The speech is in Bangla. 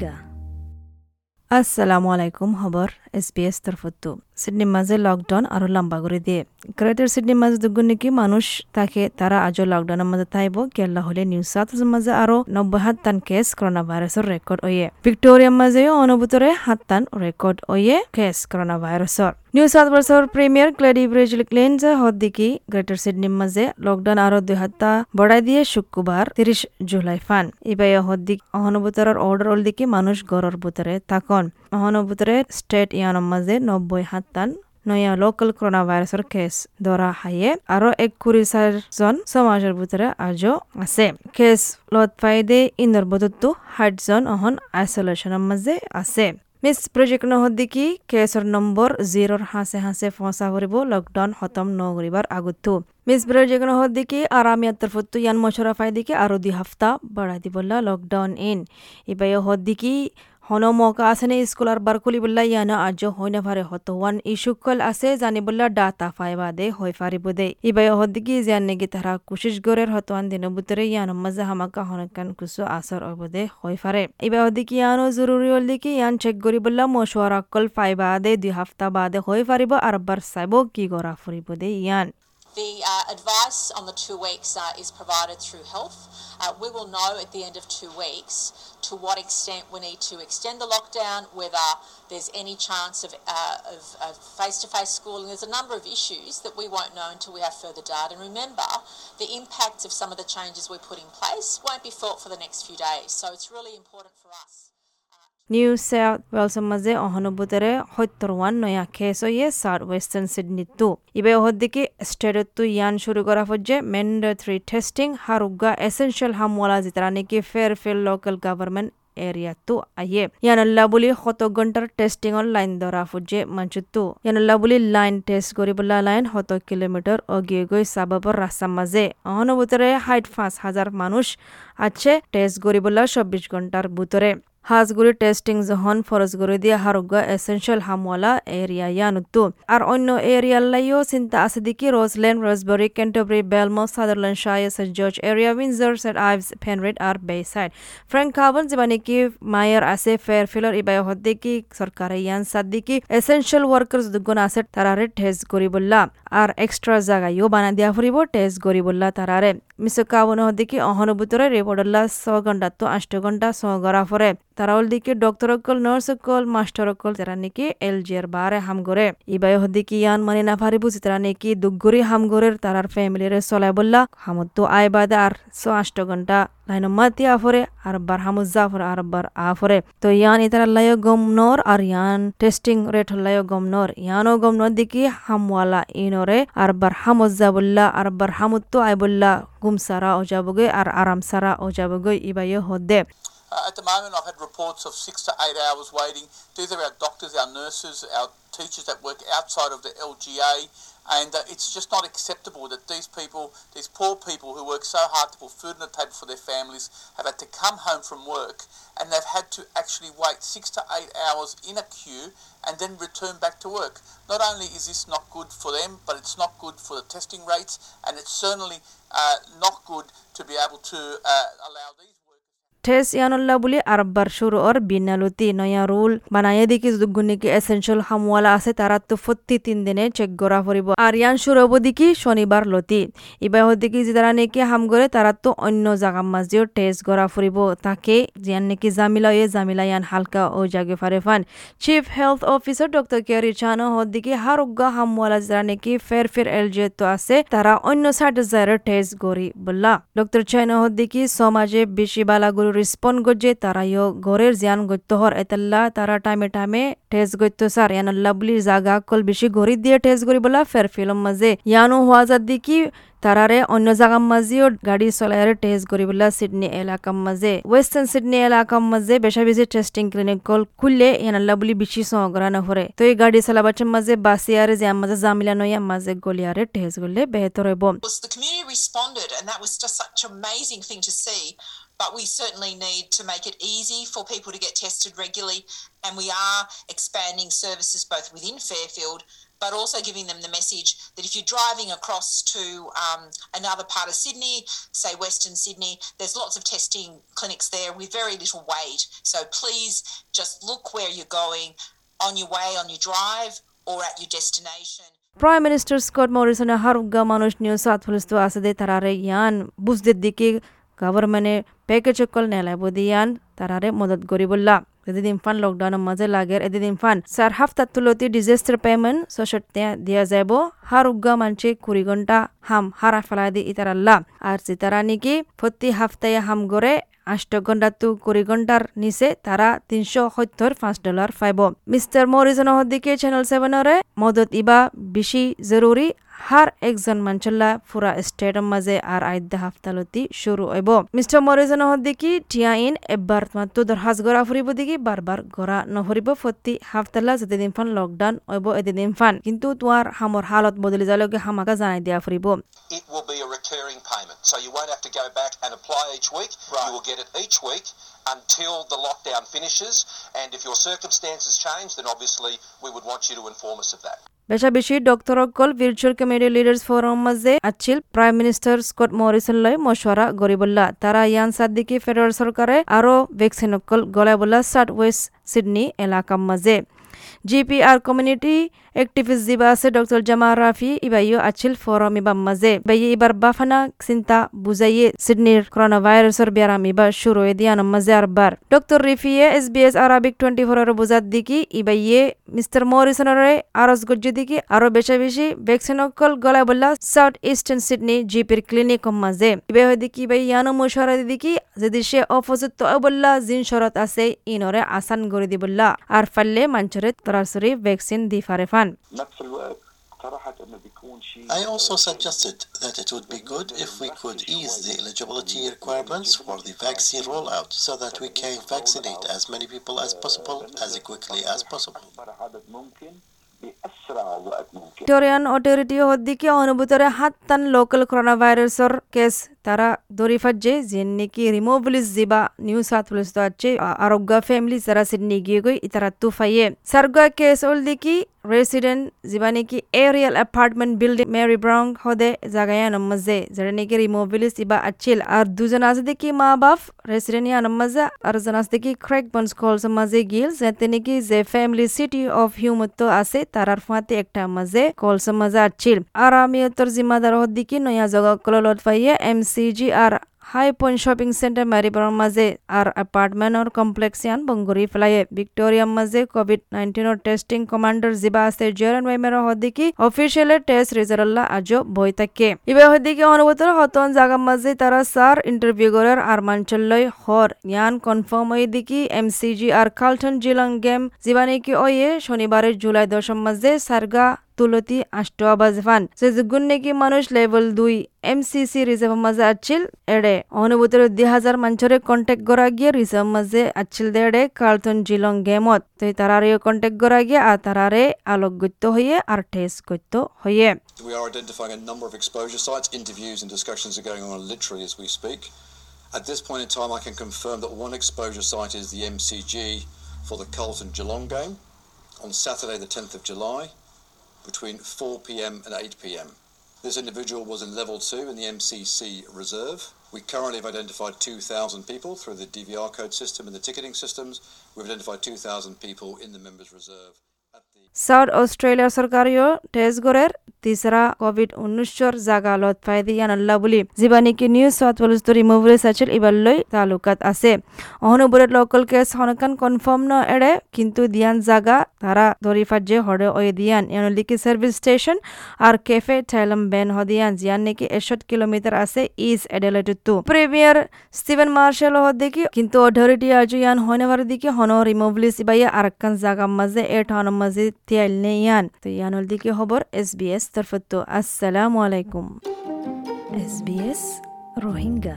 নিগা আসসালামু আলাইকুম খবর এস বি এস তরফতো সিডনি মাঝে লকডাউন আরও লম্বা করে দিয়ে। গ্রেটার সিডনি মাঝে দুগুণ নাকি মানুষ তাকে, তারা আজও লকডাউনের মাঝে থাইব কেরলা হলে নিউ সাউথ মাঝে আরও নব্বই হাত তান কেস করোনা ভাইরাসের রেকর্ড ওয়ে ভিক্টোরিয়ার মাঝেও অনুভূতরে হাত তান রেকর্ড ওয়ে কেস করোনা ভাইরাসর নিউ সাউথ ওয়েলসর প্রিমিয়ার ক্লেডি ব্রিজল ক্লেন্স হদ্দিকি গ্রেটার সিডনির মাঝে লকডাউন আরও দুই হাত্তা বড়াই দিয়ে শুক্রবার তিরিশ জুলাই ফান। ইবাই হদ্দিক অহনুভূতরের অর্ডার দিকে মানুষ গড়র ভিতরে থাকন। অহনুভূতরে স্টেট ইয়ানোর মাঝে নব্বই হাত্তান নয়া লোকাল করোনা ভাইরাসের কেস ধরা হাইয়ে আরও এক কুড়ি জন সমাজের ভিতরে আজও আছে কেস লত ফাইদে ইন্দর বদত্তু ষাট অহন আইসোলেশনের মাঝে আছে মিস প্ৰজেক্ট নহদিকি কেছৰ নম্বৰ জিৰ'ৰ হাঁচে হাঁচে ফঁচা কৰিব লকডাউন খতম নকৰিবাৰ আগতো মিস প্রজেক্ট নহদিকি আরামিয়াত্তর ফুত্তু ইয়ান মশরা ফাইদিকে আরও দুই হাফতা বাড়াই দিবল্লা লকডাউন ইন ইবাই হদ্দিকি হন মৌকা আছে স্কুলার বার খুলিবল্লা ইয়ানো আজ হই না ফারে হত ওয়ান ইস্যুকল আছে জানিবল্লা ডাটা ফাইবা দে হই ফারিব দে ইবাই হদ্দিকি জিয়ান নেগি তারা কুশিস গরের হতওয়ান দিন বুতরে ইয়ানো মাজা হামাকা হনকান কুসু আসর অব দে হই ফারে ইবাই হদ্দিকি ইয়ানো জরুরি হল দিকি ইয়ান চেক গরি করিবল্লা মশওয়ারা কল ফাইবা দে দুই হাফতা বাদে হই ফারিব আর বার সাইব কি গরা ফুরিব দে ইয়ান The uh, advice on the two weeks uh, is provided through health. Uh, we will know at the end of two weeks to what extent we need to extend the lockdown, whether there's any chance of, uh, of, of face-to-face schooling. There's a number of issues that we won't know until we have further data. And remember, the impacts of some of the changes we put in place won't be felt for the next few days. So it's really important for us. Uh, New South Wales maze ohono butere hoittorwan noya keso ye South Western Sydney tu. Ibe ohodiki স্টেটতো ইয়ান শুরু করা হচ্ছে ম্যান্ডেটরি টেস্টিং হারুগা এসেনশিয়াল হামওয়ালা জিতারা নাকি ফেয়ার ফেল লোকাল গভর্নমেন্ট এরিয়াতো আয়ে ইয়ানল্লা বুলি শত ঘণ্টাৰ টেষ্টিঙৰ লাইন ধৰা ফুজে মঞ্চতো ইয়ানল্লা বুলি লাইন টেষ্ট কৰিবলৈ লাইন শত কিলোমিটাৰ অগিয়ে গৈ চাবাবৰ ৰাস্তাৰ মাজে অহনুভূতৰে হাইট পাঁচ হাজার মানুষ আছে টেষ্ট কৰিবলৈ চৌবিশ ঘণ্টাৰ ভিতৰে হাজগুড়ি টেস্টিং যখন ফরজ করে দিয়ে হারুগা এসেনশিয়াল হামওয়ালা এরিয়া ইয়ানুত্তু আর অন্য এরিয়ার লাইও চিন্তা আছে দিকে Roselands Rosebery Canterbury Belmore Sutherland Shire Saint George area Windsor Saint Ives Penrith আর বে সাইড ফ্রেঙ্ক কাবন যেবা নাকি মায়ের আছে ফেয়ারফিলর ইবাই হদ্দিকি সরকারে ইয়ান সাদ্দিকি এসেনশিয়াল ওয়ার্কার্স দুগুণ আছে তারারে টেস্ট করিবল্লা আর এক্সট্রা জায়গায়ও বানা দিয়া ফুরিব টেস্ট করিবল্লা তারারে মিসো কাবন হদ্দিকি অহনুভূতরে রিপোর্টল্লা ছ ঘণ্টা তো আষ্ট ঘণ্টা ছ গড়া ফরে তারাউল দিকে ডক্টর অকল, নার্স অকল, মাস্টার অকল যারা নাকি এল জিয়ার বারে হাম করে ইবাই হদিকি ইয়ান মানে না ফারিবু তারা নাকি দুগুরি হাম গরের তারার ফ্যামিলিরে চলাই বললা, হামত তো আয় বাদে আর ছ আষ্ট ঘণ্টা লাইন মাতি আফরে আর বার হামুজ জাফর আর বার আফরে। তো ইয়ান ইতারা লায় গমনর আর ইয়ান টেস্টিং রেট হলায় গমনর ইয়ানো গমনর দিকি হামওয়ালা ইনরে আর বার হামুজ জাবুল্লা আর বার হামুত তো আয় বললা গুমসারা ও যাবগে আর আরাম সারা ও যাবগে ইবাই হদে Uh, at the moment, I've had reports of six to eight hours waiting. These are our doctors, our nurses, our teachers that work outside of the LGA, and uh, it's just not acceptable that these people, these poor people who work so hard to put food on the table for their families, have had to come home from work and they've had to actually wait six to eight hours in a queue and then return back to work. Not only is this not good for them, but it's not good for the testing rates, and it's certainly uh, not good to be able to uh, allow these. ঠেস ইয়ানুল্লাহ বুলি আরব্বার শুরু ওর বিনালুতি নয়া রুল বানাইয়ে দিকি দুগুনিকি এসেনশিয়াল হামওয়ালা আছে তারা তো ফত্তি তিন দিনে চেক করা ফুরিব আর ইয়ান শুরু হব দিকি শনিবার লতি। ইবাই হদিকি যে তারা নাকি হাম করে তারা তো অন্য জায়গা মাঝেও টেস্ট করা ফুরিব তাকে জিয়ান নাকি জামিলা এ জামিলা ইয়ান হালকা ও জাগে ফারে fun. Chief health officer doctor Kerry চানো হদিকি হারুগা হামওয়ালা যারা নাকি ফের ফের এল তো আছে তারা অন্য সাইড টেস্ট করি বললা ডক্টর চাইনো হদিকি সমাজে বেশি বালাগুলো রিসপন্ড গজ্জে তারা ইয় ঘরের জিয়ান গত্য হর এতাল্লা তারা টাইমে টাইমে টেস্ট গত্য সার। ইয়ানাল্লা বুলি জাগা কল বেশি ঘড়ি দিয়ে টেস্ট করি বলা ফের ফিলম মাঝে। ইয়ানো হওয়া যার দিকি তারারে অন্য জায়গার মাঝেও গাড়ি চলাইরে টেস্ট করিবলা সিডনি এলাকার মাঝে। ওয়েস্টার্ন সিডনি এলাকার মাঝে বেশা বেশি টেস্টিং ক্লিনিক কল খুললে ইয়ানাল্লা বুলি বেশি সহগরা নহরে তো এই গাড়ি চালাবাচ্চার মাঝে বাসিয়ারে যে মাঝে জামিলা নইয়া মাঝে গলিয়ারে টেস্ট করলে বেহতর হইব। but we certainly need to make it easy for people to get tested regularly. And we are expanding services both within Fairfield, but also giving them the message that if you're driving across to um, another part of Sydney, say Western Sydney, there's lots of testing clinics there with very little wait. So please just look where you're going on your way, on your drive, or at your destination. Prime Minister Scott Morrison har gamanush new South Wales to asade tarare yan bus diddiki গভর্নমেন্টে প্যাকেজ অকল নেলাইব দিয়ান তারারে মদত করিবল্লা এদিন ফান লকডাউনের মাঝে লাগের এদিন ফান চার হাফতা তুলতি ডিজাস্টার পেমেন্ট সশট দিয়া যাব হারুগা মানছে কুড়ি ঘণ্টা হাম হারা ফেলাই দি ইতারাল্লা আর সিতারা নিকি প্রতি হাফতায় হাম গড়ে আষ্ট ঘণ্টা তু কুড়ি ঘণ্টার নিচে তারা তিনশো সত্তর পাঁচ ডলার পাইব মিস্টার মরিজনৰ দিকে চ্যানেল সেভেনরে মদত ইবা বেশি জরুরি হার একজন মানচল্লা ফুরা স্টেটৰ মাঝে আর আইদ্যা হাফতালতি শুরু হইব মিস্টার মরিজন দিকি টিয়া ইন এবার মাত্র দরহাজ গড়া ফুরিব দিকি বারবার গড়া নফরিব ফতি হাফতাল্লা যেদিন ফান লকডাউন হইব এদিন ফান কিন্তু তোমার হামর হালত বদলি যালকে হামাকা জানাই দিয়া ফুরিব it will be a recurring payment. So you won't have to go back and apply each week. You will get it each week until the lockdown finishes. And if your circumstances change, then obviously we would want you to inform us of that. বেশা বেশি ডক্টর অকল ভির্চুয়াল কমিউনিটি লিডার্স ফোরাম মাঝে আছিল প্রাইম মিনিস্টার স্কট মরিসন লয় মশওয়ারা গরিবুল্লাহ। তারা ইয়ান সাদ্দিকি ফেডারেল সরকারে আরও ভ্যাকসিন অকল গলায় বললা সাউথ ওয়েস্ট সিডনি এলাকার মাঝে GPR community activist ziba ase dr jama rafi ibayo achil forum iba maze bayi ibar bafana sinta buzaye sydney coronavirus or biaram iba shuru edian maze arbar dr rifiye sbs arabic 24 or buzat diki ibaye mr morrison ore aros gojje diki aro besha beshi vaccine okol gola bolla south eastern sydney gp clinic maze ibe diki ibai yano mushara diki যদি সে অপোজিট তো বললা জিন শরত আছে ইনরে আসান করে দি বললা আর ফাললে মাঞ্চরে তরাসরি ভ্যাকসিন দি ফারে fun نفس الوقت اقترحت انه بيكون شيء I also suggested that it would be good if we could ease the eligibility requirements for the vaccine rollout so that we can vaccinate as many people as possible as quickly as possible. اكبر عدد ممكن باسرع وقت ممكن Victorian authority হদ্দিকে অনুভূতরে হাত টান লোকাল করোনা ভাইরাসর কেস তারা দরি ফাজে যেন নাকি রিমোভলিস জিবা নিউ সাউথ ওয়েলস তো আছে আরোগ্য ফ্যামিলি যারা সিডনি গিয়ে গই ইতারা তুফাইয়ে। সারগা কেস ওল দিকি রেসিডেন্ট জিবা নাকি এরিয়াল অ্যাপার্টমেন্ট বিল্ডিং মেরি ব্রাউন হদে, জাগায়া নমজে যারা নাকি রিমোভলিস ইবা আচিল আর দুজন আছে দেখি মা বাপ রেসিডেন্ট ইয়া নমজে আর জন আছে দেখি ক্রেক বন্স কল মাঝে গিল, যাতে নাকি যে ফ্যামিলি সিটি অফ হিউমত আছে তারার ফাঁতে একটা মাঝে কলস মাঝে আচিল আর আমি তোর জিম্মাদার হদ্দিকি নয়া জগা কললত পাইয়ে Sidi Ar Highpoint shopping centre মারিবর মাঝে আর আর কমপ্লেক্স ইয়ান বঙ্গরি ফেলাইয়ে ভিক্টোরিয়ার মাঝে কোভিড নাইন্টিনের টেস্টিং কমান্ডার জিবা আছে জেরান ওয়াইমের হদিকি অফিসিয়াল টেস্ট রেজাল্ট আজও বই থাকে ইবে হদিকি অনুভূতর হতন জাগা মাঝে তারা সার ইন্টারভিউ করার আর মাঞ্চল্যই হর ইয়ান কনফার্ম হয়ে দিকি এমসিজি আর কালটন জিলং গেম জিবানিকি ওয়ে শনিবারের জুলাই দশম মাঝে সারগা তুলতি আষ্ট বাজফান সে গুণ নাকি মানুষ লেভেল দুই এমসিসি রিজার্ভ মাঝে আছিল এড়ে অনুভূতির দুই হাজার মানুষরে কন্টেক্ট করা গিয়ে রিজার্ভ মাঝে আছিল দেড়ে কার্লটন জিলং গেমত তো তারারে কন্টেক্ট করা গিয়ে আর তারারে আলোকগত্য হইয়ে আর টেস্ট করতে হইয়ে We are identifying a number of exposure sites. Interviews and discussions are going on literally as we speak. At this point in time, I can confirm that one exposure site is the MCG for the Carlton Geelong game on Saturday, the 10th of July, between 4 pm and 8 pm. This individual was in level 2 in the MCC reserve. We currently have identified 2,000 people through the DVR code system and the ticketing systems. We've identified 2,000 people in the members reserve. South Australia test গড়ের তিসরা কোভিড উনিশর জাগালত ফাইদি ইয়ানাল্লা বুলি। জিবানিকি নিউজ সাউথ ওয়েলস তো রিমুভরে সাচেল ইবাল্লই তালুকাত আছে। অহনুবুরে লোকাল কেস হনকান কনফার্ম ন এড়ে কিন্তু দিয়ান জাগা তারা ধরি ফাজে হরে ওয়ে দিয়ান। ইয়ানলিকি সার্ভিস স্টেশন আর কেফে ঠাইলম বেন হদিয়ান জিয়ান নাকি এষট কিলোমিটার আছে ইস এডেলেটু তু প্রিমিয়ার স্টিভেন মার্শাল হ দেখি, কিন্তু অথরিটি আজু ইয়ান হনবার দিকে হন রিমুভলিস ইবাইয়া আরাক্কান জাগা মাঝে এ ঠাউন মাঝে তিয়াইল নে ইয়ান তো ইয়ানুল দিকে খবর এস বি এস তরফতো আসসালামু আলাইকুম। S B S Rohingya.